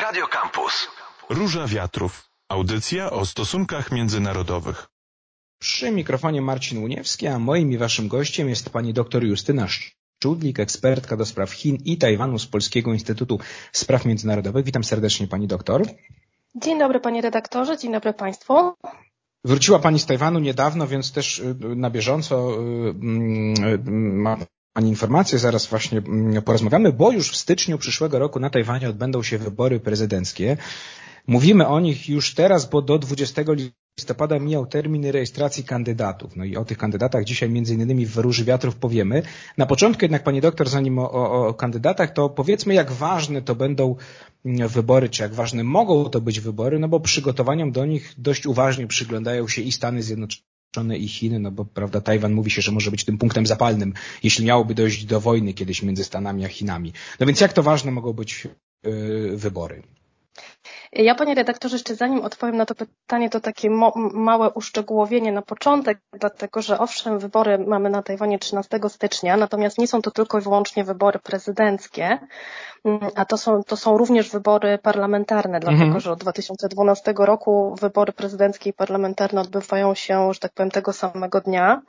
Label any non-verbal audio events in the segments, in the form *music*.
Radio Campus. Róża Wiatrów. Audycja o stosunkach międzynarodowych. Przy mikrofonie Marcin Uniewski, a moim i waszym gościem jest pani dr Justyna Szczudlik, ekspertka do spraw Chin i Tajwanu z Polskiego Instytutu Spraw Międzynarodowych. Witam serdecznie pani doktor. Dzień dobry panie redaktorze, dzień dobry państwu. Wróciła pani z Tajwanu niedawno, więc też y, na bieżąco y, ma Pani informację, zaraz właśnie mm, porozmawiamy, bo już w styczniu przyszłego roku na Tajwanie odbędą się wybory prezydenckie. Mówimy o nich już teraz, bo do 20 listopada mijał termin rejestracji kandydatów. No i o tych kandydatach dzisiaj między innymi w Róży Wiatrów powiemy. Na początku jednak Pani doktor, zanim o, o, o kandydatach, to powiedzmy jak ważne to będą mm, wybory, czy jak ważne mogą to być wybory, no bo przygotowaniom do nich dość uważnie przyglądają się i Stany Zjednoczone i Chiny, no bo prawda, Tajwan mówi się, że może być tym punktem zapalnym, jeśli miałoby dojść do wojny kiedyś między Stanami a Chinami. No więc jak to ważne mogą być yy, wybory? Ja, panie redaktorze, jeszcze zanim odpowiem na to pytanie, to takie małe uszczegółowienie na początek, dlatego że owszem, wybory mamy na Tajwanie 13 stycznia, natomiast nie są to tylko i wyłącznie wybory prezydenckie, mm, a to są, to są również wybory parlamentarne, dlatego mhm. że od 2012 roku wybory prezydenckie i parlamentarne odbywają się, że tak powiem, tego samego dnia.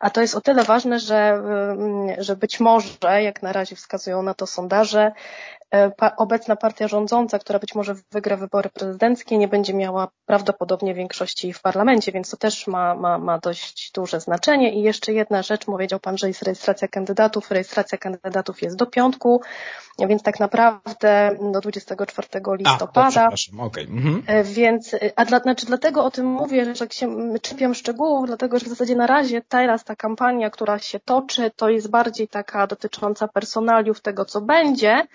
A to jest o tyle ważne, że, mm, że być może, jak na razie wskazują na to sondaże, obecna partia rządząca, która być może wygra wybory prezydenckie, nie będzie miała prawdopodobnie większości w parlamencie, więc to też ma, ma, ma dość duże znaczenie. I jeszcze jedna rzecz, powiedział Pan, że jest rejestracja kandydatów. Rejestracja kandydatów jest do piątku, więc tak naprawdę do 24 listopada. A, okay. mhm. E, więc, a dla, znaczy dlatego o tym mówię, że się czepiam szczegółów, dlatego że w zasadzie na razie teraz ta kampania, która się toczy, to jest bardziej taka dotycząca personaliów tego, co będzie,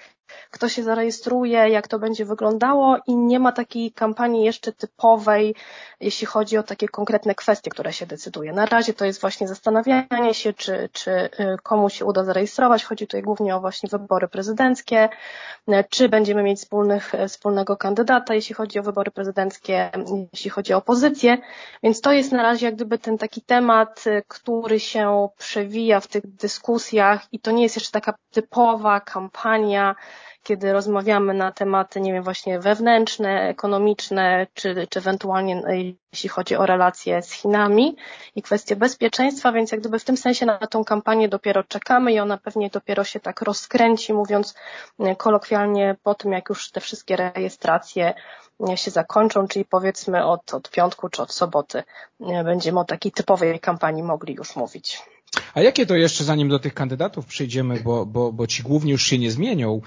kto się zarejestruje, jak to będzie wyglądało i nie ma takiej kampanii jeszcze typowej, jeśli chodzi o takie konkretne kwestie, które się decyduje. Na razie to jest właśnie zastanawianie się, czy, czy y, komu się uda zarejestrować. Chodzi tutaj głównie o właśnie wybory prezydenckie, y, czy będziemy mieć wspólnych, y, wspólnego kandydata, jeśli chodzi o wybory prezydenckie, jeśli chodzi o opozycję. Więc to jest na razie jak gdyby ten taki temat, który się przewija w tych dyskusjach i to nie jest jeszcze taka typowa kampania, kiedy rozmawiamy na tematy, nie wiem, właśnie wewnętrzne, ekonomiczne, czy, czy ewentualnie no, jeśli chodzi o relacje z Chinami i kwestie bezpieczeństwa, więc jak gdyby w tym sensie na tą kampanię dopiero czekamy i ona pewnie dopiero się tak rozkręci, mówiąc e, kolokwialnie po tym, jak już te wszystkie rejestracje e, się zakończą, czyli powiedzmy od, od piątku czy od soboty e, będziemy o takiej typowej kampanii mogli już mówić. A jakie to jeszcze, zanim do tych kandydatów przejdziemy, bo, bo, bo ci główni już się nie zmienią,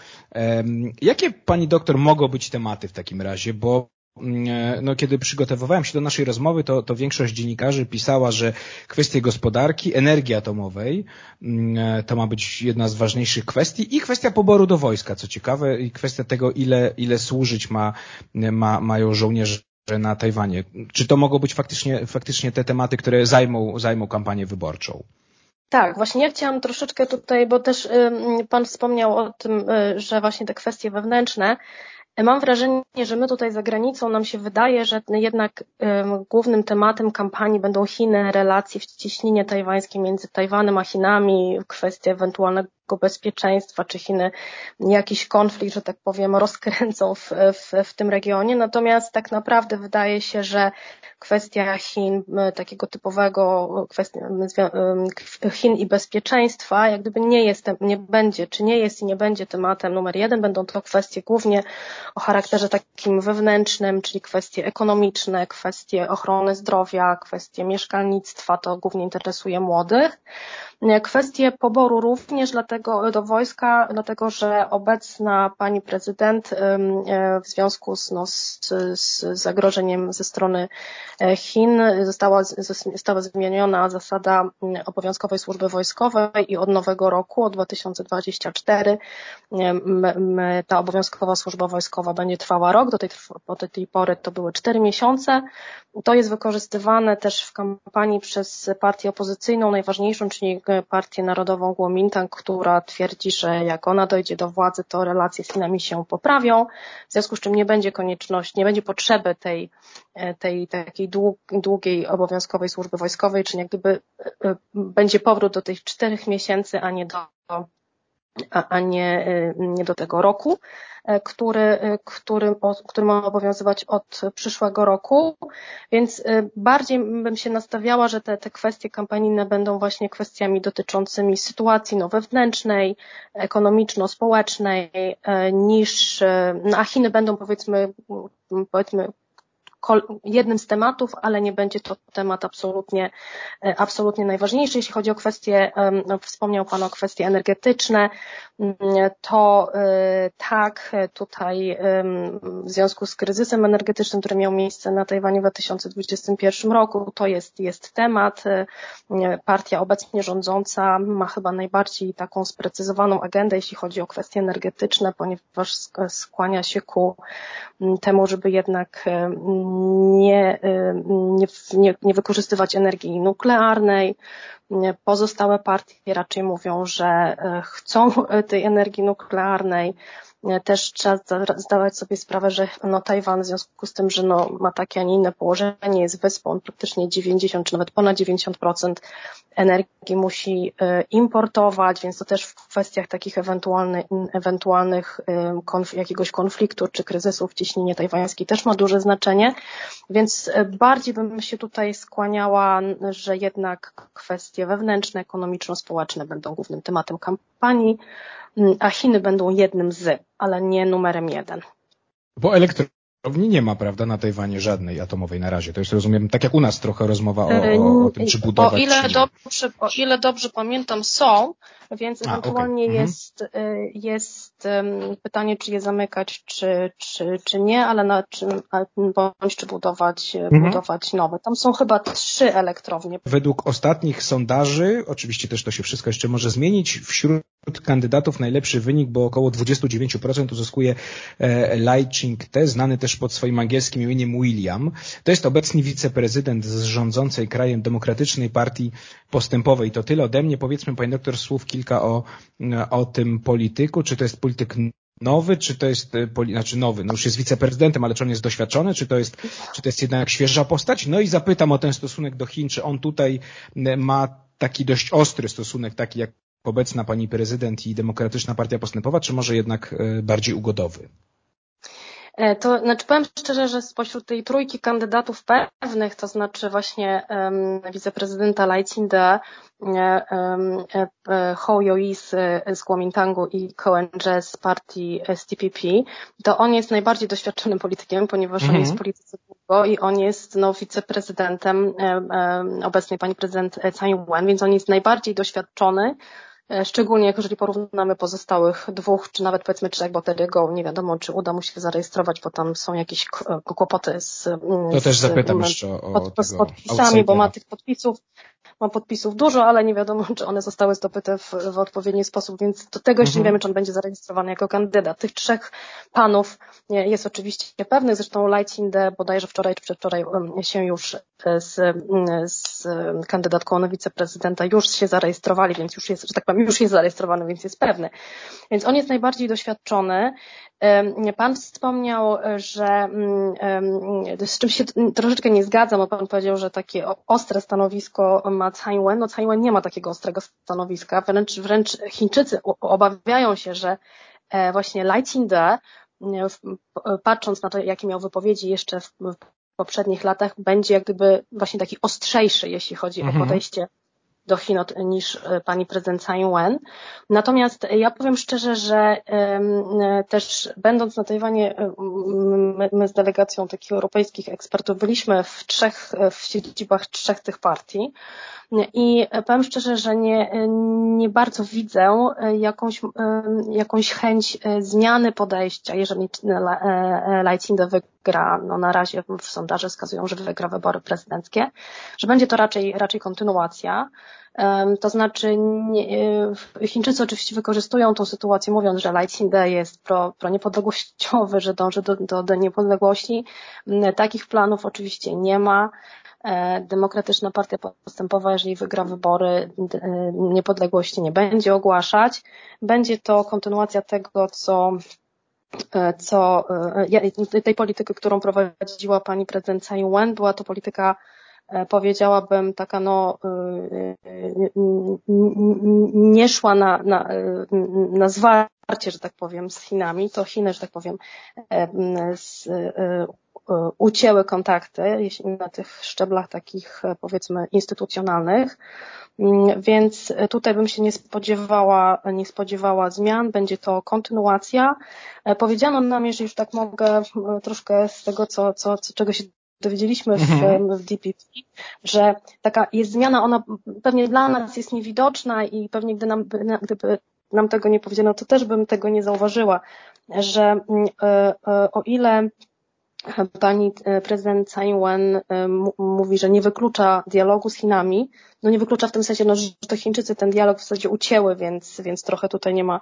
jakie pani doktor mogą być tematy w takim razie? Bo mm, no, kiedy przygotowywałem się do naszej rozmowy, to, to większość dziennikarzy pisała, że kwestie gospodarki, energii atomowej mm, to ma być jedna z ważniejszych kwestii i kwestia poboru do wojska, co ciekawe, i kwestia tego, ile, ile służyć ma, ma, mają żołnierze na Tajwanie. Czy to mogą być faktycznie, faktycznie te tematy, które zajmą, zajmą kampanię wyborczą? Tak, właśnie ja chciałam troszeczkę tutaj, bo też Pan wspomniał o tym, y, że właśnie te kwestie wewnętrzne, Mam wrażenie, że my tutaj za granicą nam się wydaje, że jednak głównym tematem kampanii będą Chiny, relacje, wciśnienie tajwańskie między Tajwanem a Chinami, kwestie ewentualnego bezpieczeństwa, czy Chiny jakiś konflikt, że tak powiem, rozkręcą w, w, w tym regionie. Natomiast tak naprawdę wydaje się, że kwestia Chin, takiego typowego kwestia Chin i bezpieczeństwa, jak gdyby nie jest, nie będzie, czy nie jest i nie będzie tematem numer jeden. Będą to kwestie głównie o charakterze takim wewnętrznym, czyli kwestie ekonomiczne, kwestie ochrony zdrowia, kwestie mieszkalnictwa, to głównie interesuje młodych. Kwestie poboru również dlatego do wojska, dlatego że obecna pani prezydent e, w związku z, no, z, z zagrożeniem ze strony e, Chin została, została zmieniona zasada obowiązkowej służby wojskowej i od nowego roku, od 2024 ta obowiązkowa służba wojskowa będzie trwała rok, do tej, do tej pory to były cztery miesiące. To jest wykorzystywane też w kampanii przez partię opozycyjną, najważniejszą, czyli Partię Narodową Kuomintang, która twierdzi, że jak ona dojdzie do władzy, to relacje z Chinami się poprawią, w związku z czym nie będzie konieczności, nie będzie potrzeby tej, tej takiej długiej obowiązkowej służby wojskowej, czyli jak gdyby e, e, będzie powrót do tych czterech miesięcy, a nie do a, nie, nie do tego roku. E, który, który, który ma obowiązywać od przyszłego roku, więc e, bardziej bym się nastawiała, że te, te kwestie kampanijne będą właśnie kwestiami dotyczącymi sytuacji no, wewnętrznej, ekonomiczno-społecznej, e, niż, no, a Chiny będą powiedzmy, powiedzmy jednym z tematów, ale nie będzie to temat absolutnie, e, absolutnie najważniejszy. Jeśli chodzi o kwestie, no, wspomniał Pan o kwestie energetyczne, mm, to e, tak, tutaj w związku z kryzysem energetycznym, który miał miejsce na Tajwanie w 2021 roku, to jest, jest temat. E, partia obecnie rządząca ma chyba najbardziej taką sprecyzowaną agendę, jeśli chodzi o kwestie energetyczne, ponieważ skłania się ku temu, żeby jednak nie, nie, nie, nie wykorzystywać energii nuklearnej. Pozostałe partie raczej mówią, że e, chcą tej energii nuklearnej. Też trzeba zdawać sobie sprawę, że no, Tajwan w związku z tym, że no, ma takie, a nie inne położenie, jest wyspą, praktycznie 90 czy nawet ponad 90% energii musi e, importować, więc to też w kwestiach takich ewentualnych, ewentualnych konf jakiegoś konfliktu czy kryzysu w ciśnienie tajwańskiej też ma duże znaczenie, więc e, bardziej bym się tutaj skłaniała, że jednak kwestie wewnętrzne, ekonomiczno-społeczne będą głównym tematem kampanii, a Chiny będą jednym z, ale nie numerem jeden. Bo elektrowni nie ma, prawda, na Tajwanie żadnej atomowej na razie. To jest, rozumiem, tak jak u nas trochę rozmowa o, o, o tym, czy budować, o ile, czy dobrze, o ile dobrze pamiętam, są, więc ewentualnie okay. Jest, mhm. jest pytanie, czy je zamykać, czy, czy, czy nie, ale na czym, bądź czy budować, mhm. budować nowe. Tam są chyba trzy elektrownie. Według ostatnich sondaży, oczywiście też to się wszystko jeszcze może zmienić, wśród kandydatów najlepszy wynik, bo około 29% uzyskuje e, Lai Ching-te, znany też pod swoim angielskim imieniem William. To jest obecny wiceprezydent z rządzącej krajem demokratycznej partii postępowej. To tyle ode mnie. Powiedzmy, pani doktor, słów kilka o, o tym polityku. Czy to jest polityk nowy, czy to jest, e, znaczy nowy, no już jest wiceprezydentem, ale czy on jest doświadczony, czy to jest, czy to jest jednak świeża postać? No i zapytam o ten stosunek do Chin, czy on tutaj ma taki dość ostry stosunek, taki jak obecna pani prezydent i Demokratyczna Partia Postępowa, czy może jednak e, bardziej ugodowy? E, to znaczy powiem szczerze, że spośród tej trójki kandydatów pewnych, to znaczy właśnie um, wiceprezydenta Laitinda, um, um, Ho Yoi z, z Kuomintangu i Cohen z partii STPP, to on jest najbardziej doświadczonym politykiem, ponieważ on jest w polityce długo i on jest no, wiceprezydentem obecnej pani prezydent Tsai Ing-wen, więc on jest najbardziej doświadczony E, szczególnie jak jeżeli porównamy pozostałych dwóch, czy nawet powiedzmy trzech, bo Teriego nie wiadomo, czy uda mu się zarejestrować, bo tam są jakieś e, kłopoty z, to też zapytam jeszcze o, pod, z podpisami, bo ma tych podpisów ma podpisów dużo, ale nie wiadomo, czy one zostały zdobyte w, w odpowiedni sposób, więc do tego jeszcze mhm. nie wiemy, czy on będzie zarejestrowany jako kandydat. Tych trzech panów jest oczywiście pewnych, zresztą Leitinde bodajże wczoraj czy przedwczoraj się już e, z, z kandydatką na wiceprezydenta już się zarejestrowali, więc już jest, że tak powiem, już jest zarejestrowany, więc jest pewny. Więc on jest najbardziej doświadczony. Pan wspomniał, że z czym się troszeczkę nie zgadzam, bo Pan powiedział, że takie ostre stanowisko ma Tsai Ing-wen. No Tsai Ing-wen nie ma takiego ostrego stanowiska, wręcz, wręcz Chińczycy obawiają się, że e, właśnie Lai Ching-de, patrząc na to, jakie miał wypowiedzi jeszcze w poprzednich latach, będzie jak gdyby właśnie taki ostrzejszy, jeśli chodzi mhm. o podejście do Chin niż e, pani prezydent Tsai Ing-wen. Natomiast ja powiem szczerze, że też będąc na Tajwanie, e, my z delegacją takich europejskich ekspertów byliśmy w trzech, w siedzibach trzech tych partii i powiem szczerze, że nie, nie bardzo widzę jakąś, jakąś chęć zmiany podejścia, jeżeli Lajcinde wygra, no na razie w sondaże wskazują, że wygra wybory prezydenckie, że będzie to raczej, raczej kontynuacja. To znaczy Chińczycy oczywiście wykorzystują tą sytuację mówiąc, że Lajcinde jest pro, pro niepodległościowy, że dąży do, do, do niepodległości. Takich planów oczywiście nie ma. E, Demokratyczna Partia Postępowa, jeżeli wygra wybory, e, niepodległości nie będzie ogłaszać. Będzie to kontynuacja tego, co e, co tej polityki, którą prowadziła pani prezydent Tsai Ing-wen, była to polityka powiedziałabym taka no nie szła na, na, na zwarcie, że tak powiem, z Chinami, to Chiny, że tak powiem, z, ucięły kontakty jeśli na tych szczeblach takich powiedzmy instytucjonalnych, mm, więc tutaj bym się nie spodziewała, nie spodziewała zmian, będzie to kontynuacja. Powiedziano nam, jeżeli już tak mogę, troszkę z tego, co, co, co czego się dowiedzieliśmy w, mhm. w DPP, że taka jest zmiana, ona pewnie dla nas jest niewidoczna i pewnie gdy nam, gdyby nam tego nie powiedziano, to też bym tego nie zauważyła, że e, e, o ile Pani e, prezydent Tsai Ing-wen mówi, że nie wyklucza dialogu z Chinami. No nie wyklucza w tym sensie, no, że to Chińczycy ten dialog w zasadzie ucięły, więc, więc trochę tutaj nie ma,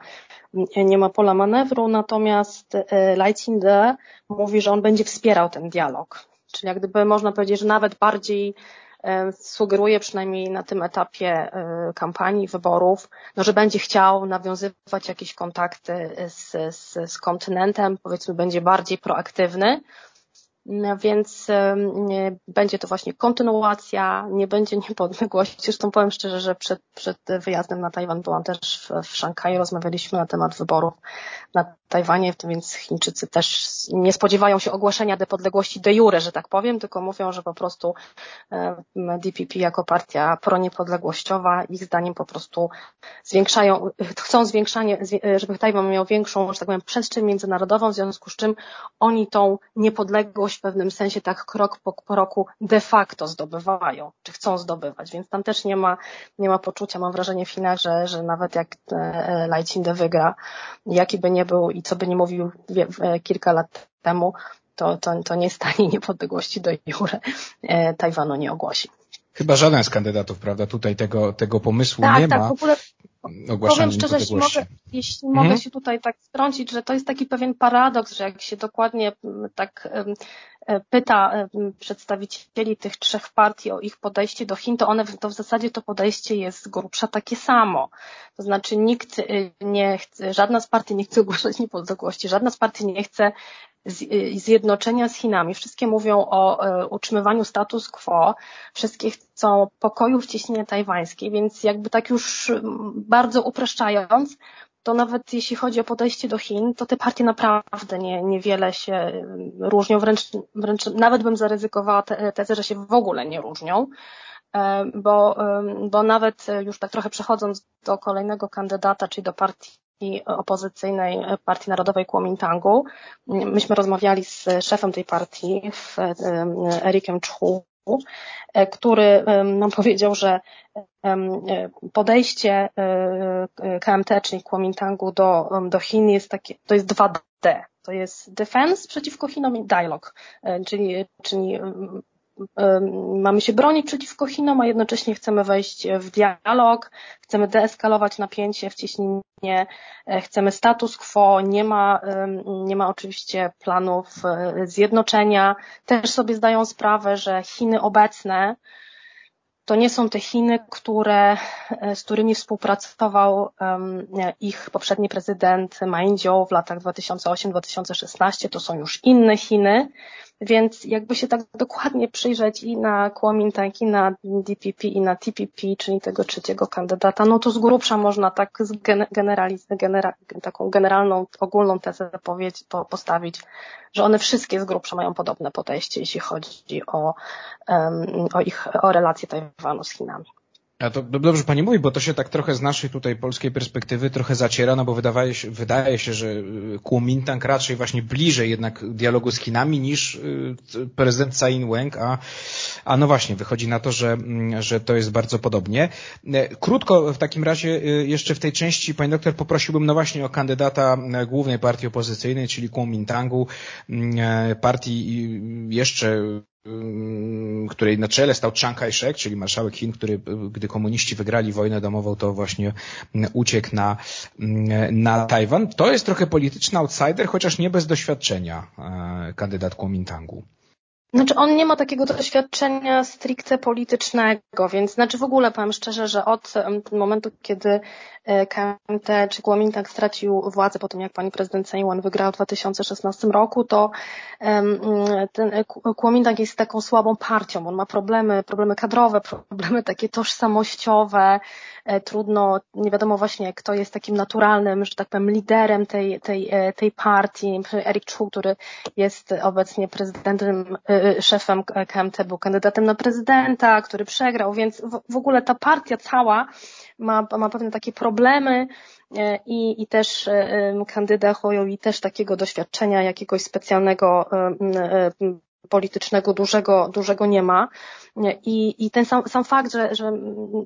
nie ma pola manewru. Natomiast Lai Ching-de mówi, że on będzie wspierał ten dialog. Czyli jak gdyby można powiedzieć, że nawet bardziej e, sugeruje przynajmniej na tym etapie e, kampanii, wyborów, no, że będzie chciał nawiązywać jakieś kontakty z, z, z kontynentem, powiedzmy będzie bardziej proaktywny, więc będzie to właśnie kontynuacja, nie będzie niepodległości. Zresztą powiem szczerze, że przed, przed wyjazdem na Tajwan byłam też w, w Szanghaju, rozmawialiśmy na temat wyborów na Tajwanie, więc Chińczycy też nie spodziewają się ogłoszenia niepodległości de jure, że tak powiem, tylko mówią, że po prostu DPP jako partia proniepodległościowa, ich zdaniem po prostu zwiększają, chcą zwiększanie, żeby Tajwan miał większą, że tak powiem, przestrzeń międzynarodową, w związku z czym oni tą niepodległość w pewnym sensie tak krok po kroku de facto zdobywają, czy chcą zdobywać, więc tam też nie ma, nie ma poczucia, mam wrażenie w Chinach, że, że nawet jak e, Lai Ching-de wygra, jaki by nie był i co by nie mówił kilka lat temu, to, to, to nie stanie niepodległości do jure e, Tajwanu nie ogłosi. Chyba żaden z kandydatów, prawda, tutaj tego, tego pomysłu tak, nie tak, ma. W ogóle Powiem szczerze, jeśli mogę, jeśli mogę mhm. się tutaj tak wtrącić, że to jest taki pewien paradoks, że jak się dokładnie tak e, pyta przedstawicieli tych trzech partii o ich podejście do Chin, to one to w zasadzie to podejście jest z grubsza takie samo. To znaczy nikt y, nie chce, żadna z partii nie chce ogłaszać niepodległości, żadna z partii nie chce zjednoczenia z Chinami. Wszystkie mówią o e, utrzymywaniu status quo, wszystkie chcą pokoju w cieśninie tajwańskiej, więc jakby tak już bardzo upraszczając, to nawet jeśli chodzi o podejście do Chin, to te partie naprawdę nie, niewiele się różnią, wręcz, wręcz nawet bym zaryzykowała te, tezę, że się w ogóle nie różnią, e, bo, bo nawet już tak trochę przechodząc do kolejnego kandydata, czyli do partii opozycyjnej Partii Narodowej Kuomintangu. Myśmy rozmawiali z szefem tej partii, Erikiem Chu, który nam powiedział, że podejście e, KMT, czyli Kuomintangu do, do Chin jest takie, to jest 2D. To jest defense przeciwko Chinom i dialog, e, czyli, czyli mamy się bronić przeciwko Chinom, a jednocześnie chcemy wejść w dialog, chcemy deeskalować napięcie w cieśninie, e, chcemy status quo, nie ma, nie ma oczywiście planów e, zjednoczenia. Też sobie zdają sprawę, że Chiny obecne to nie są te Chiny, które, e, z którymi współpracował ich poprzedni prezydent Ma Ying-jeou w latach 2008-2016. To są już inne Chiny. Więc jakby się tak dokładnie przyjrzeć i na Kuomintang, i na DPP, i na TPP, czyli tego trzeciego kandydata, no to z grubsza można tak generaliz, genera, taką generalną, ogólną tezę powiedzieć, po, postawić, że one wszystkie z grubsza mają podobne podejście, jeśli chodzi o, um, o ich, o relacje Tajwanu z Chinami. A to dobrze pani mówi, bo to się tak trochę z naszej tutaj polskiej perspektywy trochę zaciera, no bo wydaje się, wydaje się że y, Kuomintang raczej właśnie bliżej jednak dialogu z Chinami niż y, prezydent Tsai Ing-wen, a, a no właśnie, wychodzi na to, że, mm, że to jest bardzo podobnie. E, krótko w takim razie y, jeszcze w tej części, pani doktor, poprosiłbym no właśnie o kandydata e, głównej partii opozycyjnej, czyli Kuomintangu, mm, e, partii jeszcze której na czele stał Chiang Kai-shek, czyli marszałek Chin, który gdy komuniści wygrali wojnę domową, to właśnie uciekł na, na Tajwan. To jest trochę polityczny outsider, chociaż nie bez doświadczenia kandydat Kuomintangu. Znaczy on nie ma takiego doświadczenia stricte politycznego, więc znaczy w ogóle powiem szczerze, że od momentu, kiedy e, KMT czy Kuomintang stracił władzę po tym, jak pani prezydent Sejwan wygrała w 2016 roku, to ten Kuomintang jest taką słabą partią, on ma problemy, problemy kadrowe, *laughs* problemy takie tożsamościowe, e, trudno, nie wiadomo właśnie kto jest takim naturalnym, że tak powiem, liderem tej, tej, e, tej partii. Eric Chu, który jest obecnie prezydentem, e, szefem KMT, był kandydatem na prezydenta, który przegrał, więc w ogóle ta partia cała ma, ma pewne takie problemy i, i też kandydat Hoyowi też takiego doświadczenia jakiegoś specjalnego politycznego dużego, dużego nie ma. I, i ten sam, sam fakt, że, że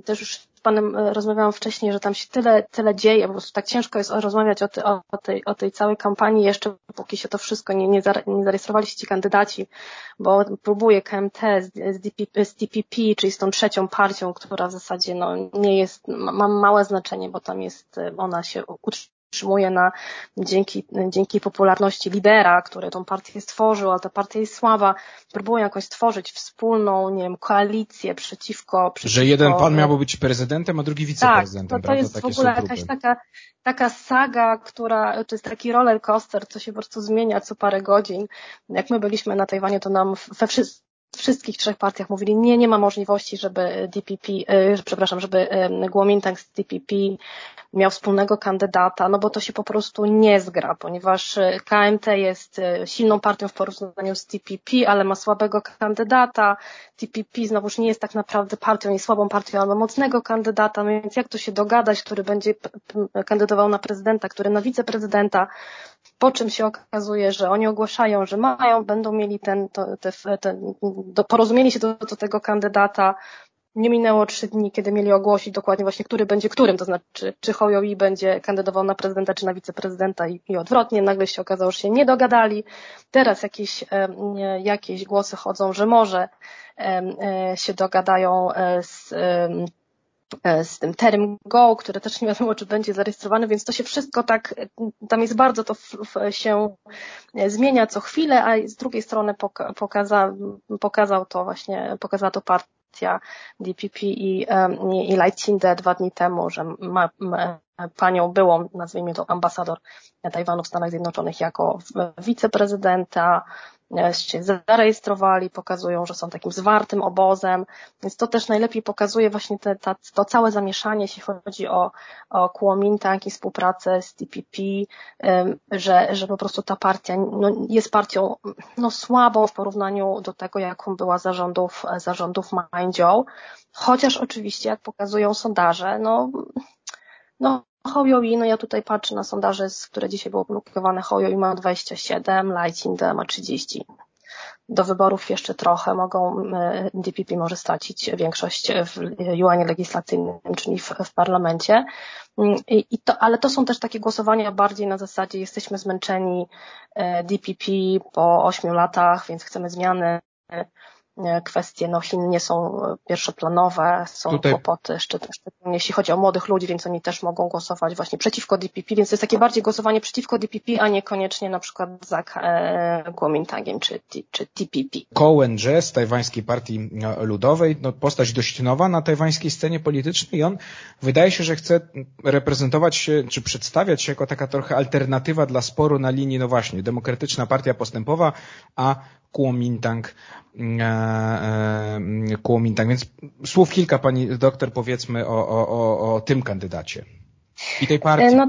też już z Panem rozmawiałam wcześniej, że tam się tyle, tyle dzieje, po prostu tak ciężko jest rozmawiać o, ty, o, tej, o tej całej kampanii, jeszcze póki się to wszystko nie, nie, zarejestrowali się ci kandydaci, bo próbuje KMT z, z, DPP, z DPP, czyli z tą trzecią partią, która w zasadzie no, nie jest, ma małe znaczenie, bo tam jest, ona się utrzymuje na, dzięki, dzięki popularności lidera, który tą partię stworzył, a ta partia jest słaba, próbują jakoś stworzyć wspólną, nie wiem, koalicję przeciwko, przeciwko Że jeden pan miałby być prezydentem, a drugi wiceprezydentem, tak, to, to jest w ogóle jakaś taka, taka saga, która, to jest taki roller coaster, co się po prostu zmienia co parę godzin. Jak my byliśmy na Tajwanie, to nam we wszystkich wszystkich trzech partiach mówili, nie, nie ma możliwości, żeby DPP, e, przepraszam, żeby e, Kuomintang z DPP miał wspólnego kandydata, no bo to się po prostu nie zgra, ponieważ e, KMT jest silną partią w porównaniu z DPP, ale ma słabego kandydata. DPP znowuż nie jest tak naprawdę partią, nie słabą partią, ale mocnego kandydata, no więc jak to się dogadać, który będzie kandydował na prezydenta, który na wiceprezydenta, po czym się okazuje, że oni ogłaszają, że mają, będą mieli ten, to, te, do, porozumieli się do, do tego kandydata. Nie minęło trzy dni, kiedy mieli ogłosić dokładnie właśnie, który będzie którym, to znaczy, czy Hoyowi będzie kandydował na prezydenta, czy na wiceprezydenta i, i odwrotnie. Nagle się okazało, że się nie dogadali. Teraz jakieś, jakieś głosy chodzą, że może e, się dogadają e, z E, z tym Term Go, które też nie wiadomo, czy będzie zarejestrowane, więc to się wszystko tak, tam jest bardzo to się zmienia co chwilę, a z drugiej strony pokaza, pokazał to właśnie, pokazała to partia DPP i, i, i dwa dni temu, że ma, ma panią byłą, nazwijmy to ambasador Tajwanu w Stanach Zjednoczonych jako wiceprezydenta, się zarejestrowali, pokazują, że są takim zwartym obozem, więc to też najlepiej pokazuje właśnie te, ta, to całe zamieszanie, jeśli chodzi o, o Kuomintang i współpracę z DPP, że, że po prostu ta partia no, jest partią no, słabą w porównaniu do tego, jaką była zarządów, zarządów Mainzhou, chociaż oczywiście, jak pokazują sondaże, no, no Hoyowi, no ja tutaj patrzę na sondaże, które dzisiaj było opublikowane. Hoyowi ma 27, Lighting ma 30. Do wyborów jeszcze trochę mogą, DPP może stracić większość w juanie legislacyjnym, czyli w, w parlamencie. I, I, to, ale to są też takie głosowania bardziej na zasadzie jesteśmy zmęczeni e, DPP po ośmiu latach, więc chcemy zmiany E, kwestie no, Chin nie są e, pierwszoplanowe, są Tutaj... kłopoty, szczególnie jeśli chodzi o młodych ludzi, więc oni też mogą głosować właśnie przeciwko DPP, więc to jest takie bardziej głosowanie przeciwko DPP, a niekoniecznie na przykład za e, Kuomintangiem czy, czy TPP. Cohen z tajwańskiej partii ludowej, no, postać dość nowa na tajwańskiej scenie politycznej i on wydaje się, że chce reprezentować się, czy przedstawiać się jako taka trochę alternatywa dla sporu na linii, no właśnie, demokratyczna partia postępowa, a Kuomintang, e, e, Kuomintang. Więc słów kilka pani doktor powiedzmy o, o, o, o tym kandydacie i tej partii. E, no,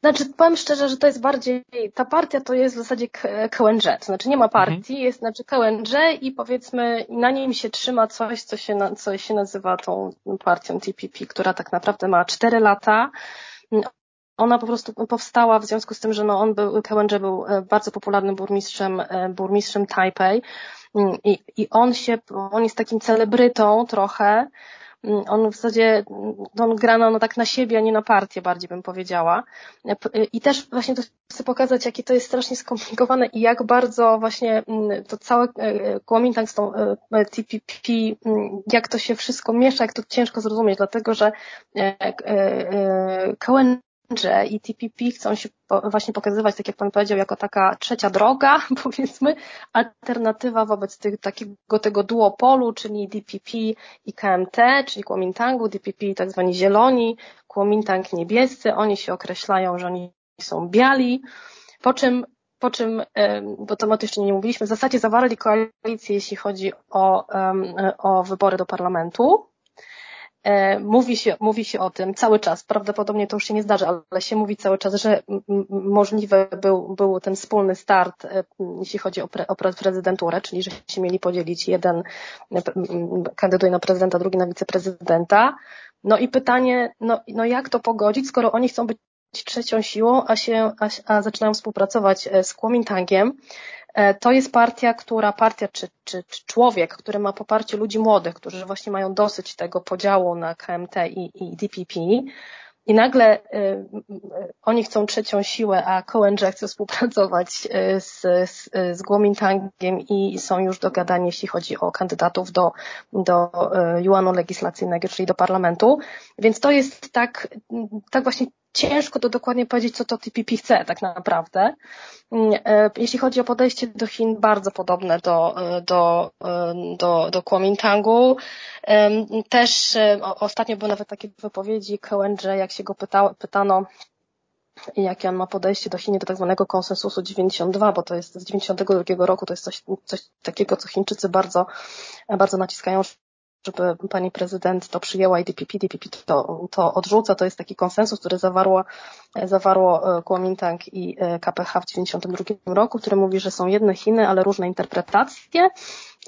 znaczy, powiem szczerze, że to jest bardziej, ta partia to jest w zasadzie KNJ, to znaczy nie ma partii, mhm. jest znaczy KNJ i powiedzmy na nim się trzyma coś, co się, co się nazywa tą partią TPP, która tak naprawdę ma cztery lata ona po prostu powstała w związku z tym, że no on był, Kełęże był e, bardzo popularnym burmistrzem, e, burmistrzem Taipei mm, i, i on się, on jest takim celebrytą trochę, mm, on w zasadzie, no on gra no, tak na siebie, a nie na partię bardziej bym powiedziała. E, I też właśnie to chcę pokazać, jakie to jest strasznie skomplikowane i jak bardzo właśnie mm, to całe Kuomintang z tą TPP, jak to się wszystko miesza, jak to ciężko zrozumieć, dlatego że Cohen i TPP chcą się właśnie pokazywać, tak jak Pan powiedział, jako taka trzecia droga, *laughs* powiedzmy, alternatywa wobec tych, takiego tego duopolu, czyli DPP i KMT, czyli Kuomintangu, DPP tak zwani zieloni, Kuomintang niebiescy, oni się określają, że oni są biali, po czym po czym, bo to jeszcze nie mówiliśmy, w zasadzie zawarli koalicję, jeśli chodzi o, o wybory do parlamentu. E, mówi się, mówi się o tym cały czas, prawdopodobnie to już się nie zdarzy, ale się mówi cały czas, że możliwy był, był ten wspólny start, e, jeśli chodzi o, pre, o prezydenturę, czyli że się mieli podzielić jeden kandyduje na prezydenta, drugi na wiceprezydenta. No i pytanie, no, no jak to pogodzić, skoro oni chcą być trzecią siłą, a, się, a, a zaczynają współpracować e, z Kuomintangiem. E, to jest partia, która, partia czy, czy, czy, człowiek, który ma poparcie ludzi młodych, którzy właśnie mają dosyć tego podziału na KMT i, i DPP. I nagle y, oni chcą trzecią siłę, a Cohen chce współpracować z, z, z Kuomintangiem i są już dogadani, jeśli chodzi o kandydatów do, do Juanu legislacyjnego, czyli do parlamentu. Więc to jest tak, tak właśnie ciężko to dokładnie powiedzieć, co to TPP chce tak naprawdę. Mm, e, jeśli chodzi o podejście do Chin, bardzo podobne do, e, do, e, do, do Kuomintangu. Też ostatnio były nawet takie wypowiedzi KNJ, jak się go pyta, pytano, jakie on ma podejście do Chin, do tak zwanego konsensusu 92, bo to jest z 92 roku, to jest coś, coś takiego, co Chińczycy bardzo, bardzo naciskają, żeby pani prezydent to przyjęła i DPP, DPP to, to odrzuca. To jest taki konsensus, który zawarło, zawarło e, Kuomintang i e, KPH w 1992 roku, który mówi, że są jedne Chiny, ale różne interpretacje,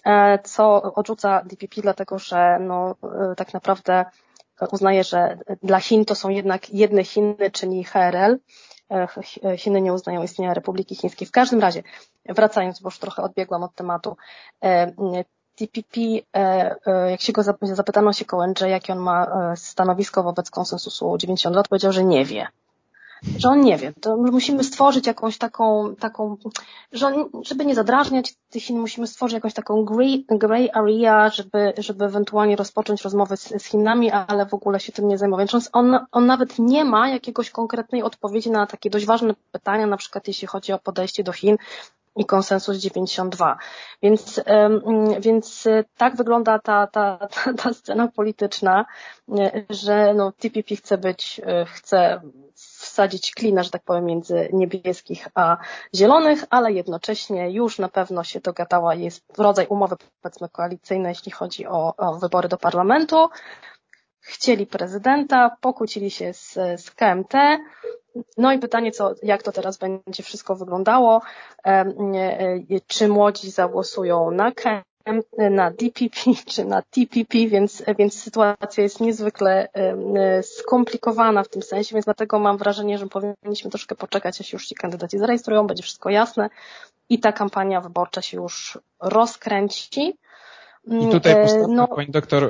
e, co odrzuca DPP, dlatego że no, tak naprawdę uznaje, że dla Chin to są jednak jedne Chiny, czyli HRL. Chiny nie uznają istnienia Republiki Chińskiej. W każdym razie, wracając, bo już trochę odbiegłam od tematu, TPP, e, e, jak się go zapytano się Kołędrze, jakie on ma e, stanowisko wobec konsensusu 90 lat, powiedział, że nie wie. Że on nie wie. To musimy stworzyć jakąś taką, taką że on, żeby nie zadrażniać tych Chin, musimy stworzyć jakąś taką grey, area, żeby, żeby ewentualnie rozpocząć rozmowy z, z Chinami, ale w ogóle się tym nie zajmować. Więc on, on nawet nie ma jakiegoś konkretnej odpowiedzi na takie dość ważne pytania, na przykład jeśli chodzi o podejście do Chin, i konsensus 92. Więc, więc e, tak wygląda ta, ta, ta, ta scena polityczna, e, że no, TPP chce być, e, chce wsadzić klina, że tak powiem, między niebieskich a zielonych, ale jednocześnie już na pewno się dogadała, jest rodzaj umowy powiedzmy koalicyjnej, jeśli chodzi o, o wybory do parlamentu. Chcieli prezydenta, pokłócili się z, z KMT, no i pytanie, co, jak to teraz będzie wszystko wyglądało, e, czy młodzi zagłosują na KM, na DPP *laughs* czy na TPP, więc, więc sytuacja jest niezwykle skomplikowana w tym sensie, więc dlatego mam wrażenie, że powinniśmy troszkę poczekać, aż już ci kandydaci zarejestrują, będzie wszystko jasne i ta kampania wyborcza się już rozkręci. I tutaj e, postawmy, no, pani doktor, e,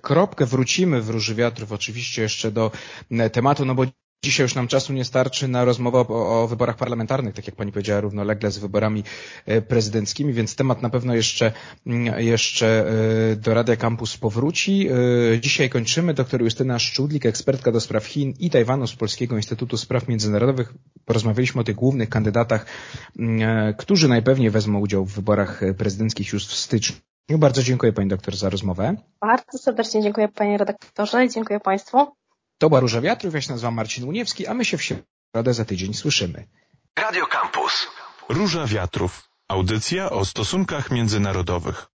kropkę, wrócimy w Róży Wiatrów oczywiście jeszcze do tematu, no bo Dzisiaj już nam czasu nie starczy na rozmowę o, o, wyborach parlamentarnych, tak jak pani powiedziała, równolegle z wyborami e, prezydenckimi, więc temat na pewno jeszcze, mm, jeszcze e, do Radia Campus powróci. E, dzisiaj kończymy. Doktor Justyna Szczudlik, ekspertka do spraw Chin i Tajwanu z Polskiego Instytutu Spraw Międzynarodowych. Porozmawialiśmy o tych głównych kandydatach, mm, którzy najpewniej wezmą udział w wyborach prezydenckich już w styczniu. Bardzo dziękuję pani doktor za rozmowę. Bardzo serdecznie dziękuję panie redaktorze i dziękuję państwu. To była Róża Wiatrów, ja się nazywam Marcin Uniewski, a my się w środę za tydzień słyszymy. Radio Campus. Róża Wiatrów. Audycja o stosunkach międzynarodowych.